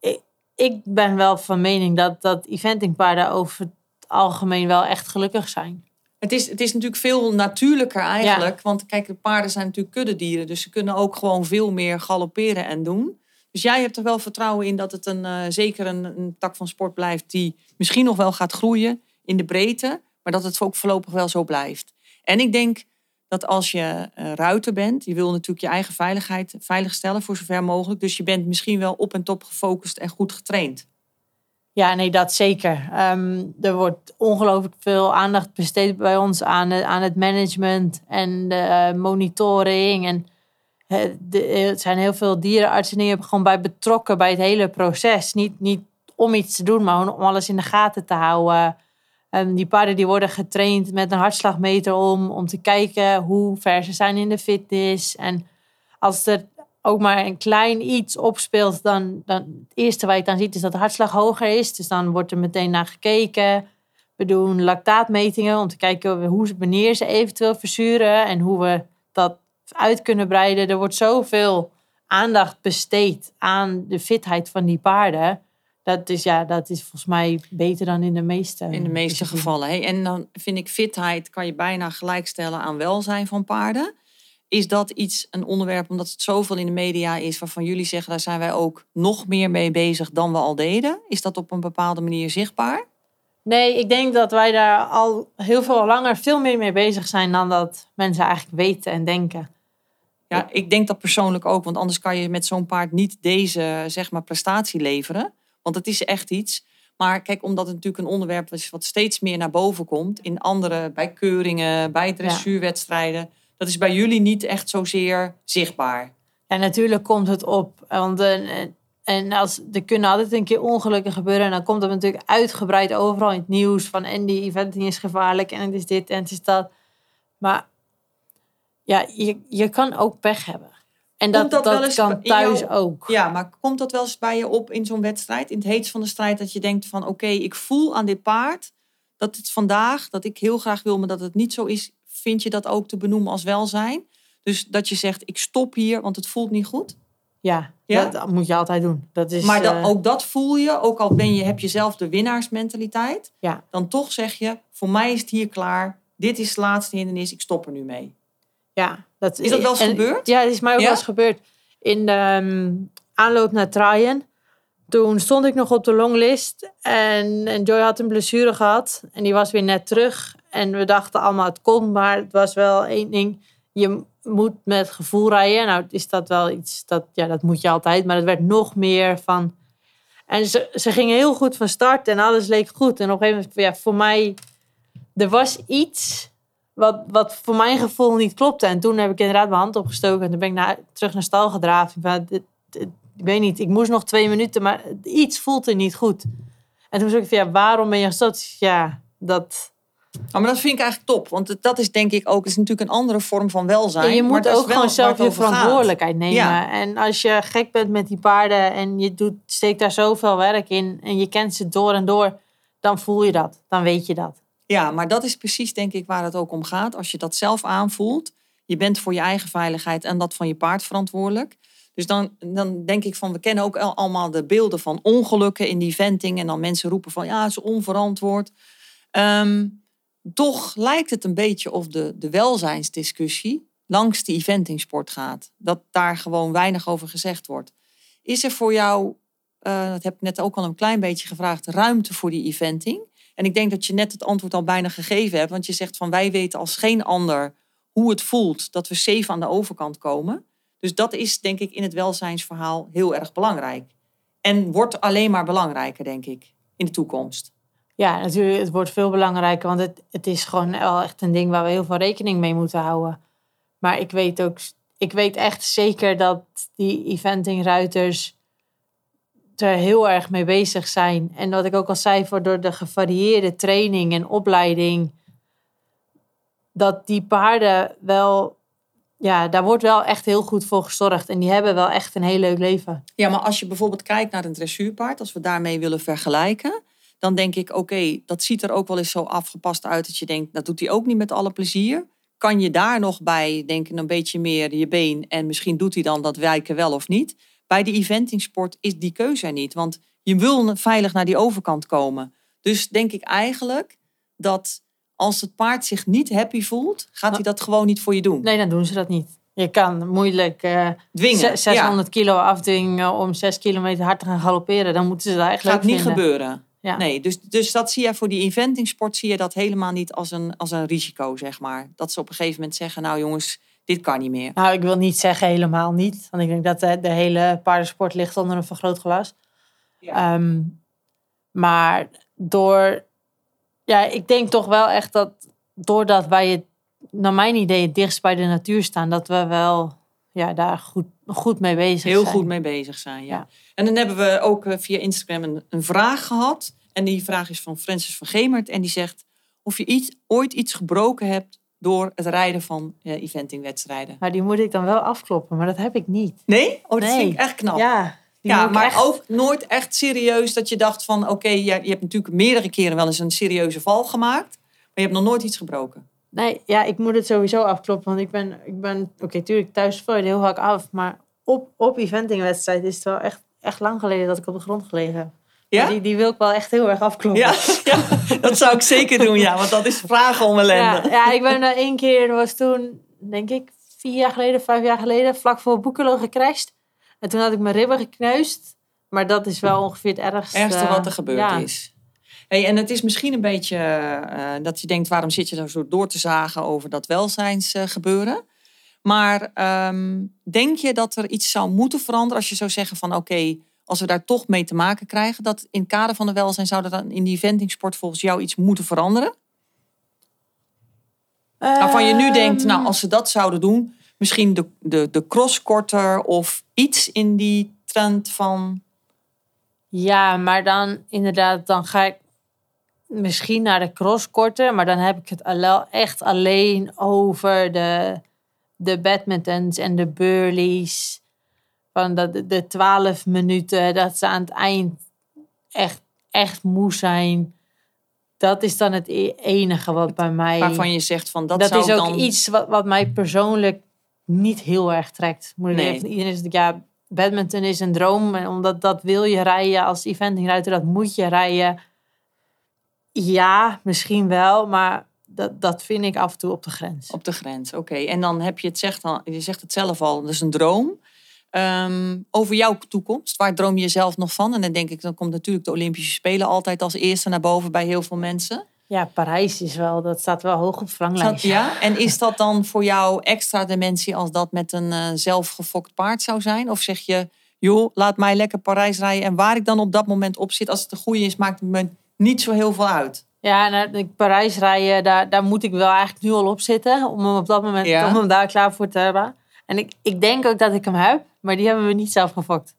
Ik, ik ben wel van mening dat, dat eventingpaarden over algemeen wel echt gelukkig zijn. Het is, het is natuurlijk veel natuurlijker eigenlijk. Want kijk, de paarden zijn natuurlijk kuddedieren. Dus ze kunnen ook gewoon veel meer galopperen en doen. Dus jij hebt er wel vertrouwen in dat het een, eh, zeker een, een tak van sport blijft... die misschien nog wel gaat groeien in de breedte. Maar dat het ook voorlopig wel zo blijft. En ik denk dat als je eh, ruiter bent... je wil natuurlijk je eigen veiligheid veiligstellen voor zover mogelijk. Dus je bent misschien wel op en top gefocust en goed getraind. Ja, nee, dat zeker. Ehm, er wordt ongelooflijk veel aandacht besteed bij ons aan, het- aan het management en de eh, monitoring. En eh, de, er zijn heel veel dierenartsen die er gewoon bij betrokken bij het hele proces. Niet, niet om iets te doen, maar om alles in de gaten te houden. Ehm, die paarden die worden getraind met een hartslagmeter om, om te kijken hoe ver ze zijn in de fitness. En als er ook maar een klein iets opspeelt, dan, dan het eerste wat je dan ziet is dat de hartslag hoger is. Dus dan wordt er meteen naar gekeken. We doen lactaatmetingen om te kijken hoe, wanneer ze eventueel verzuren en hoe we dat uit kunnen breiden. Er wordt zoveel aandacht besteed aan de fitheid van die paarden. Dat is, ja, dat is volgens mij beter dan in de meeste In de meeste gevallen. Hey, en dan vind ik fitheid kan je bijna gelijkstellen aan welzijn van paarden. Is dat iets, een onderwerp, omdat het zoveel in de media is, waarvan jullie zeggen, daar zijn wij ook nog meer mee bezig dan we al deden? Is dat op een bepaalde manier zichtbaar? Nee, ik denk dat wij daar al heel veel langer veel meer mee bezig zijn dan dat mensen eigenlijk weten en denken. Ja, ik denk dat persoonlijk ook, want anders kan je met zo'n paard niet deze zeg maar, prestatie leveren. Want het is echt iets. Maar kijk, omdat het natuurlijk een onderwerp is wat steeds meer naar boven komt. In andere, bij keuringen, bij dressuurwedstrijden. Dat is bij jullie niet echt zozeer zichtbaar. Ja, natuurlijk komt het op. Want eh, en als, er kunnen altijd een keer ongelukken gebeuren. En dan komt het natuurlijk uitgebreid overal in het nieuws. Van en die eventing is gevaarlijk. En het is dit en het is dat. Maar ja, je, je kan ook pech hebben. En dat, dat, dat kan thuis ook. Ja, maar komt dat wel eens bij je op in zo'n wedstrijd? In het heetst van de strijd dat je denkt van... Oké, ik voel aan dit paard dat het vandaag... Dat ik heel graag wil, maar dat het niet zo is. Vind je dat ook te benoemen als welzijn? Dus dat je zegt, ik stop hier, want het voelt niet goed? Ja, ja? Dat, moet je altijd doen. Dat is, maar dan, uh... ook dat voel je, ook al ben je, heb je zelf de winnaarsmentaliteit. Ja. Dan toch zeg je, voor mij is het hier klaar. Dit is het laatste hindernis, ik stop er nu mee. Ja, dat is dat wel eens gebeurd? Ja, dat is mij ook wel eens gebeurd. In de um, aanloop naar Traaien. Toen stond ik nog op de longlist. En, en Joy had een blessure gehad. En die was weer net terug. En we dachten allemaal, het kon. Maar het was wel één ding. Je moet met gevoel rijden. Nou, is dat wel iets, dat, ja, dat moet je altijd. Maar het werd nog meer van... En ze, ze gingen heel goed van start en alles leek goed. En op een gegeven moment, ja, voor mij... Er was iets wat, wat voor mijn gevoel niet klopte. En toen heb ik inderdaad mijn hand opgestoken. En toen ben ik naar, terug naar stal gedraafd. Ik, weet niet, ik moest nog twee minuten, maar iets voelt er niet goed. En toen zei ik ja, waarom ben je gestopt? Ja, dat... Oh, maar dat vind ik eigenlijk top. Want dat is denk ik ook is natuurlijk een andere vorm van welzijn. En je moet ook gewoon zelf je verantwoordelijkheid nemen. En als je gek bent met die paarden en je doet, steekt daar zoveel werk in en je kent ze door en door, dan voel je dat. Dan weet je dat. Ja, maar dat is precies denk ik waar het ook om gaat. Als je dat zelf aanvoelt, je bent voor je eigen veiligheid en dat van je paard verantwoordelijk. Dus dan, dan denk ik van, we kennen ook allemaal de beelden van ongelukken in die venting. En dan mensen roepen van, ja, het is onverantwoord. Ehm, toch lijkt het een beetje of de, de welzijnsdiscussie langs die eventingsport gaat. Dat daar gewoon weinig over gezegd wordt. Is er voor jou, uh, dat heb ik net ook al een klein beetje gevraagd, ruimte voor die eventing? En ik denk dat je net het antwoord al bijna gegeven hebt. Want je zegt van wij weten als geen ander hoe het voelt dat we safe aan de overkant komen. Dus dat is denk ik in het welzijnsverhaal heel erg belangrijk. En wordt alleen maar belangrijker, denk ik, in de toekomst. Ja, natuurlijk, het wordt veel belangrijker, want het, het is gewoon wel echt een ding waar we heel veel rekening mee moeten houden. Maar ik weet ook, ik weet echt zeker dat die eventingruiters er heel erg mee bezig zijn. En wat ik ook al zei, voor door de gevarieerde training en opleiding, dat die paarden wel, ja, daar wordt wel echt heel goed voor gezorgd. En die hebben wel echt een heel leuk leven. Ja, maar als je bijvoorbeeld kijkt naar een dressuurpaard, als we daarmee willen vergelijken, dan denk ik, oké, dat ziet er ook wel eens zo afgepast uit dat je denkt, dat doet hij ook niet met alle plezier. Kan je daar nog bij denken, een beetje meer je been en misschien doet hij dan dat wijken wel of niet. Bij de eventingsport is die keuze er niet, want je wil veilig naar die overkant komen. Dus denk ik eigenlijk dat als het paard zich niet happy voelt, gaat hij dat gewoon niet voor je doen. Nee, dan doen ze dat niet. Je kan moeilijk uh, Dwingen, 600 kilo afdwingen om 6 kilometer hard te gaan galopperen. Dan moeten ze dat eigenlijk Gaat niet gebeuren. Ja. Nee, dus, dus dat zie je voor die eventingsport zie je dat helemaal niet als een, als een risico, zeg maar. Dat ze op een gegeven moment zeggen, nou jongens, dit kan niet meer. Nou, ik wil niet zeggen helemaal niet. Want ik denk dat de, de hele paardensport ligt onder een vergrootglas. Ja. Ehm, maar door... Ja, ik denk toch wel echt dat doordat wij het, naar mijn idee, het dichtst bij de natuur staan, dat we wel ja, daar goed, goed mee bezig zijn. Heel goed mee bezig zijn, ja. En dan hebben we ook eh, via Instagram een, een vraag gehad. En die vraag is van Francis van Gemert. En die zegt of je iets, ooit iets gebroken hebt door het rijden van uh, eventingwedstrijden. Maar die moet ik dan wel afkloppen, maar dat heb ik niet. Nee? Oh, dat vind ik echt knap. Ja, ja, maar echt- ook nooit echt serieus dat je dacht van... oké, je, je hebt natuurlijk meerdere keren wel eens een serieuze val gemaakt... maar je hebt nog nooit iets gebroken. Nee, ja, ik moet het sowieso afkloppen. Want ik ben, ik ben oké, tuurlijk thuis val je heel vaak af. Maar op, op eventingwedstrijd is het wel echt, echt lang geleden dat ik op de grond gelegen heb. Ja? Die, die wil ik wel echt heel erg afkloppen. Ja, ja, dat zou ik zeker doen, ja. Want dat is vragen om ellende. Ja, ja, ik ben er één keer, dat was toen, denk ik, vier jaar geleden, vijf jaar geleden, vlak voor Boekelo gecrashed. En toen had ik mijn ribben gekneusd. Maar dat is wel ongeveer het ergste. ergste wat er gebeurd ja. is. Hey, en het is misschien een beetje eh, dat je denkt, waarom zit je daar zo door te zagen over dat welzijnsgebeuren? maar ehm, denk je dat er iets zou moeten veranderen als je zou zeggen van oké, als we daar toch mee te maken krijgen, dat in het kader van de welzijn zou er dan in die eventingsport volgens jou iets moeten veranderen? Waarvan je nu denkt, nou als ze dat zouden doen, misschien de, de, de cross korter of iets in die trend van... Ja, maar dan inderdaad, dan ga ik misschien naar de crosskorten. Maar dan heb ik het al- echt alleen over de, de badmintons en de burleys. Van de, de 12 minuten, dat ze aan het eind echt, echt moe zijn. Dat is dan het e- enige wat bij mij... Waarvan je zegt van dat, dat zou is ook dan... iets wat, wat mij persoonlijk niet heel erg trekt. Moet ik Nee. even, iedereen zegt, ja, badminton is een droom. En omdat dat wil je rijden als eventingruiter, dat moet je rijden. Ja, misschien wel, maar dat, dat vind ik af en toe op de grens. Op de grens, oké. En dan heb je het, zegt al, je zegt het zelf al, dat is een droom. Ehm, over jouw toekomst, waar droom je zelf nog van? En dan denk ik, dan komt natuurlijk de Olympische Spelen altijd als eerste naar boven bij heel veel mensen. Ja, Parijs is wel, dat staat wel hoog op verlanglijstje. ja? En is dat dan voor jou extra dimensie als dat met een eh, zelfgefokt paard zou zijn? Of zeg je, joh, laat mij lekker Parijs rijden en waar ik dan op dat moment op zit, als het een goede is, maakt het me niet zo heel veel uit. Ja, nou, ik Parijs rijden, daar, daar moet ik wel eigenlijk nu al op zitten. Om hem op dat moment Ja. om hem daar klaar voor te hebben. En ik, ik denk ook dat ik hem heb, maar die hebben we niet zelf gefokt.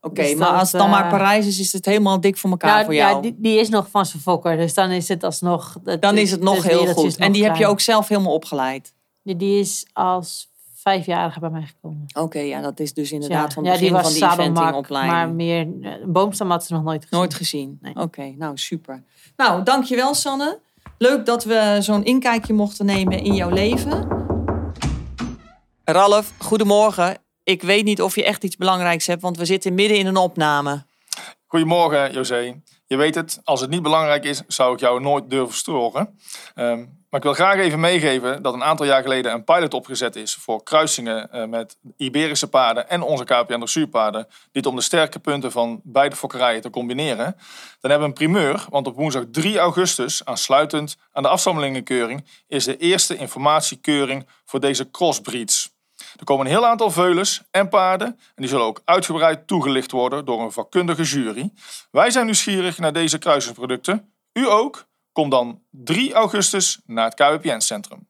Oké, Dus maar als het dan maar eh, Parijs is, is het helemaal dik voor elkaar Ja, voor jou. ja die, die is nog van zijn fokker, dus dan is het alsnog... het- dan is het nog heel goed. En die heb je ook zelf helemaal opgeleid. Die, die is als vijfjarige bij mij gekomen. Oké, ja, dat is dus inderdaad ja, van het ja, die begin was van die eventingopleiding. maar meer... Een boomstam had ze nog nooit gezien. Nooit gezien. Nee. Oké, nou super. Nou, dankjewel Sanne. Leuk dat we zo'n inkijkje mochten nemen in jouw leven. Ralf, goedemorgen. Ik weet niet of je echt iets belangrijks hebt, want we zitten midden in een opname. Goedemorgen, José. Je weet het, als het niet belangrijk is, zou ik jou nooit durven storen. Ehm, maar ik wil graag even meegeven dat een aantal jaar geleden een pilot opgezet is voor kruisingen eh, met Iberische paarden en onze KPN dressuurpaarden. Dit om de sterke punten van beide fokkerijen te combineren. Dan hebben we een primeur, want op woensdag 3 augustus, aansluitend aan de afstammelingenkeuring, is de eerste informatiekeuring voor deze crossbreeds. Er komen een heel aantal veulens en paarden en die zullen ook uitgebreid toegelicht worden door een vakkundige jury. Wij zijn nieuwsgierig naar deze kruisingsproducten. U ook? Kom dan 3 augustus naar het KWPN-centrum.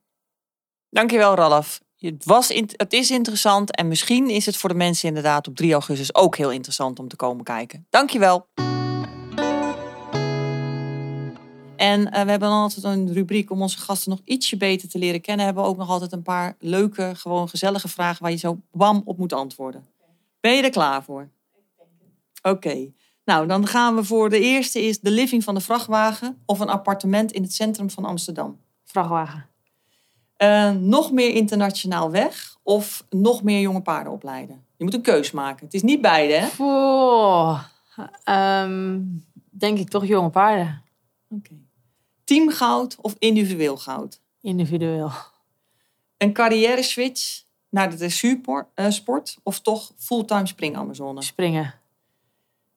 Dankjewel Ralf. Het, was het is interessant en misschien is het voor de mensen inderdaad op 3 augustus ook heel interessant om te komen kijken. Dankjewel. En eh, we hebben dan altijd een rubriek om onze gasten nog ietsje beter te leren kennen. Hebben we ook nog altijd een paar leuke, gewoon gezellige vragen waar je zo bam op moet antwoorden. Ben je er klaar voor? Oké. Nou, dan gaan we voor de eerste is de living van de vrachtwagen of een appartement in het centrum van Amsterdam. Vrachtwagen. Eh, nog meer internationaal weg of nog meer jonge paarden opleiden? Je moet een keus maken. Het is niet beide, hè? Ehm, denk ik toch jonge paarden. Oké. Teamgoud of individueel goud? Individueel. Een carrière switch naar de dressuursport eh, sport of toch fulltime spring Amazone? Springen.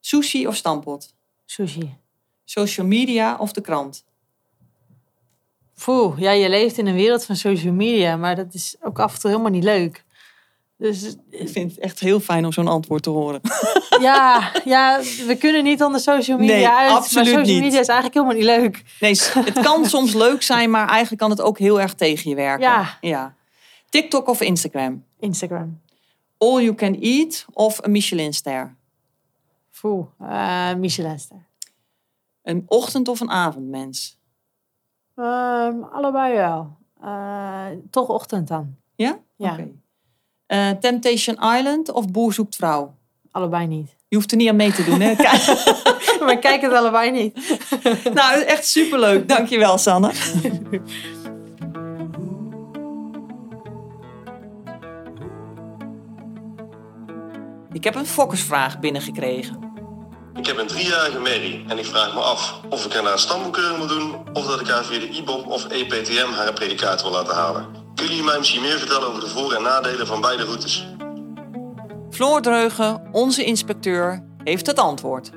Sushi of stampot? Sushi. Social media of de krant? Poeh, ja, je leeft in een wereld van social media, maar dat is ook af en toe helemaal niet leuk. Dus Ik vind het echt heel fijn om zo'n antwoord te horen. ja, ja, we kunnen niet onder social media Nee, uit. absoluut maar social niet. media is eigenlijk helemaal niet leuk. Nee, het kan soms leuk zijn, maar eigenlijk kan het ook heel erg tegen je werken. Ja. ja. TikTok of Instagram? Instagram. All you can eat of een Michelinster? Poeh, eh Michelinster. Een ochtend- of een avondmens? Ehm, allebei wel. Eh, toch ochtend dan. Ja? Ja. Oké. Eh, Temptation Island of Boer zoekt vrouw? Allebei niet. Je hoeft er niet aan mee te doen, hè? maar kijk het allebei niet. nou, echt superleuk. Dankjewel, Sanne. Ik heb een fokkersvraag binnengekregen. Ik heb een driejarige Mary en ik vraag me af of ik haar naar een stamboekkeuring moet doen of dat ik haar via de IBOP of EPTM haar predicaat wil laten halen. Kunnen jullie mij misschien meer vertellen over de voor- en nadelen van beide routes? Floor Dreugen, onze inspecteur, heeft het antwoord.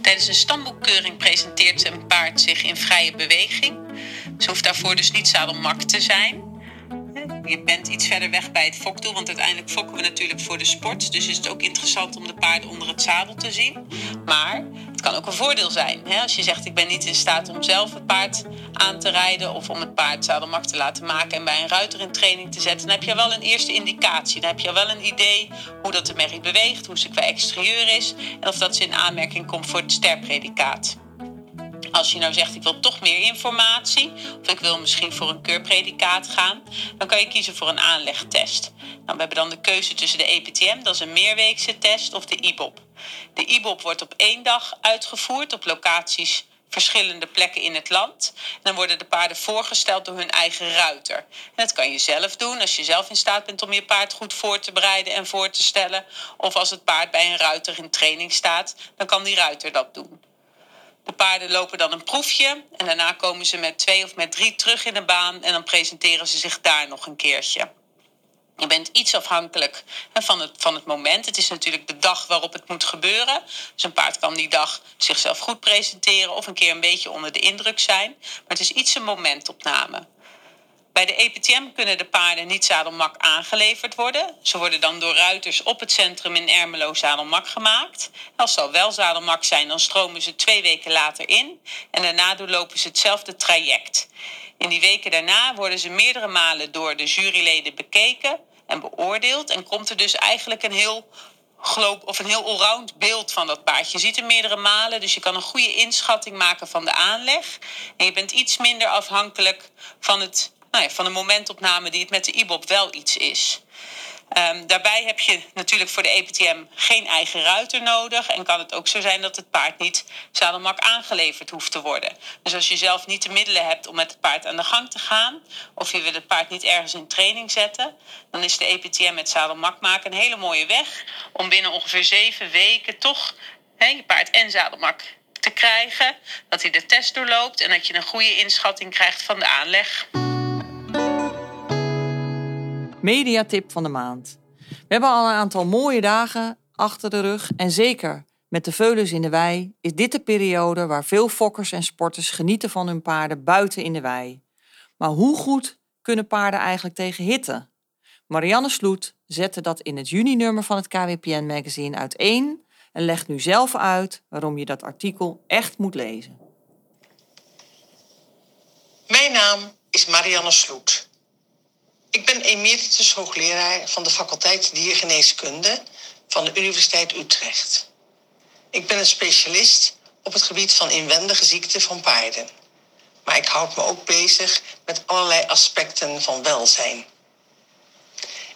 Tijdens een stamboekkeuring presenteert een paard zich in vrije beweging. Ze hoeft daarvoor dus niet zadelmak te zijn. Je bent iets verder weg bij het fokdoel, want uiteindelijk fokken we natuurlijk voor de sport. Dus is het ook interessant om de paarden onder het zadel te zien. Maar het kan ook een voordeel zijn. Hè? Als je zegt, ik ben niet in staat om zelf het paard aan te rijden... of om het paard zadelmak te laten maken en bij een ruiter in training te zetten... dan heb je wel een eerste indicatie. Dan heb je wel een idee hoe dat de merrie beweegt, hoe ze qua exterieur is... en of dat ze in aanmerking komt voor het sterpredicaat. Als je nou zegt, ik wil toch meer informatie, of ik wil misschien voor een keurpredicaat gaan, dan kan je kiezen voor een aanlegtest. Nou, we hebben dan de keuze tussen de EPTM, dat is een meerweekse test, of de IBOP. De IBOP wordt op één dag uitgevoerd op locaties verschillende plekken in het land. Dan worden de paarden voorgesteld door hun eigen ruiter. Dat kan je zelf doen als je zelf in staat bent om je paard goed voor te bereiden en voor te stellen. Of als het paard bij een ruiter in training staat, dan kan die ruiter dat doen. De paarden lopen dan een proefje en daarna komen ze met twee of met drie terug in de baan en dan presenteren ze zich daar nog een keertje. Je bent iets afhankelijk van het, van het moment. Het is natuurlijk de dag waarop het moet gebeuren. Dus een paard kan die dag zichzelf goed presenteren of een keer een beetje onder de indruk zijn. Maar het is iets een momentopname. Bij de EPTM kunnen de paarden niet zadelmak aangeleverd worden. Ze worden dan door ruiters op het centrum in Ermelo zadelmak gemaakt. Als ze al wel zadelmak zijn, dan stromen ze twee weken later in. En daarna doorlopen ze hetzelfde traject. In die weken daarna worden ze meerdere malen door de juryleden bekeken en beoordeeld. En komt er dus eigenlijk een heel of een heel allround beeld van dat paard. Je ziet hem meerdere malen, dus je kan een goede inschatting maken van de aanleg. En je bent iets minder afhankelijk van het nou van een momentopname die het met de IBOP wel iets is. Um, daarbij heb je natuurlijk voor de EPTM geen eigen ruiter nodig. En kan het ook zo zijn dat het paard niet zadelmak aangeleverd hoeft te worden. Dus als je zelf niet de middelen hebt om met het paard aan de gang te gaan. Of je wil het paard niet ergens in training zetten. Dan is de EPTM met zadelmak maken een hele mooie weg. Om binnen ongeveer zeven weken toch he, je paard en zadelmak te krijgen. Dat hij de test doorloopt en dat je een goede inschatting krijgt van de aanleg. Mediatip van de maand. We hebben al een aantal mooie dagen achter de rug en zeker met de veulens in de wei is dit de periode waar veel fokkers en sporters genieten van hun paarden buiten in de wei. Maar hoe goed kunnen paarden eigenlijk tegen hitte? Marianne Sloet zette dat in het juni-nummer van het KWPN magazine uiteen en legt nu zelf uit waarom je dat artikel echt moet lezen. Mijn naam is Marianne Sloet. Ik ben emeritus hoogleraar van de faculteit diergeneeskunde van de Universiteit Utrecht. Ik ben een specialist op het gebied van inwendige ziekten van paarden. Maar ik houd me ook bezig met allerlei aspecten van welzijn.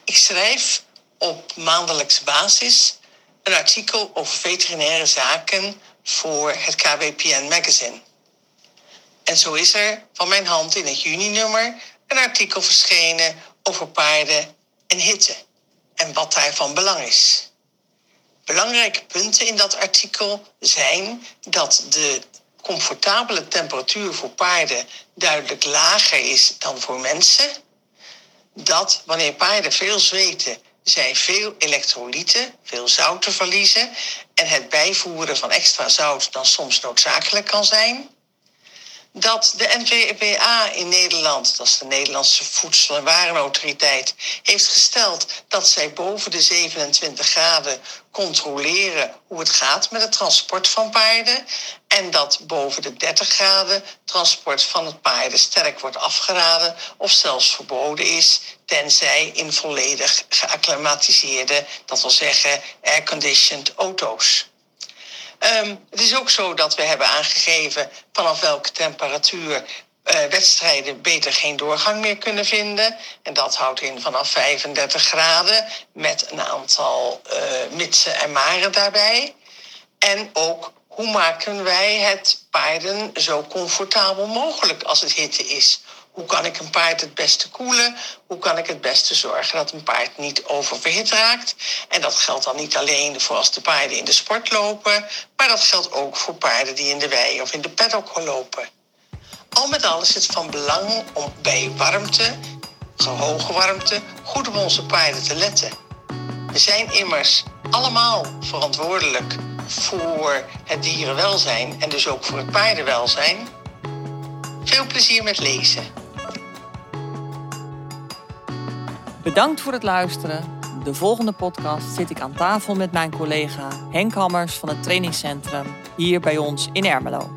Ik schrijf op maandelijkse basis een artikel over veterinaire zaken voor het KWPN Magazine. En zo is er van mijn hand in het juni-nummer een artikel verschenen over paarden en hitte en wat daarvan belang is. Belangrijke punten in dat artikel zijn dat de comfortabele temperatuur voor paarden duidelijk lager is dan voor mensen. Dat wanneer paarden veel zweten, zij veel elektrolyten, veel zouten verliezen en het bijvoeren van extra zout dan soms noodzakelijk kan zijn dat de NVPA in Nederland, dat is de Nederlandse Voedsel- en Warenautoriteit, heeft gesteld dat zij boven de 27 graden controleren hoe het gaat met het transport van paarden. En dat boven de 30 graden transport van het paarden sterk wordt afgeraden of zelfs verboden is, tenzij in volledig geacclimatiseerde, dat wil zeggen airconditioned auto's. Um, het is ook zo dat we hebben aangegeven vanaf welke temperatuur eh, wedstrijden beter geen doorgang meer kunnen vinden. En dat houdt in vanaf 35 graden met een aantal uh, mitsen en maren daarbij. En ook hoe maken wij het paarden zo comfortabel mogelijk als het hitte is? Hoe kan ik een paard het beste koelen? Hoe kan ik het beste zorgen dat een paard niet oververhit raakt? En dat geldt dan niet alleen voor als de paarden in de sport lopen, maar dat geldt ook voor paarden die in de wei of in de paddock lopen. Al met al is het van belang om bij warmte, hoge warmte, goed op onze paarden te letten. We zijn immers allemaal verantwoordelijk voor het dierenwelzijn en dus ook voor het paardenwelzijn. Veel plezier met lezen. Bedankt voor het luisteren. De volgende podcast zit ik aan tafel met mijn collega Henk Hammers van het trainingscentrum hier bij ons in Ermelo.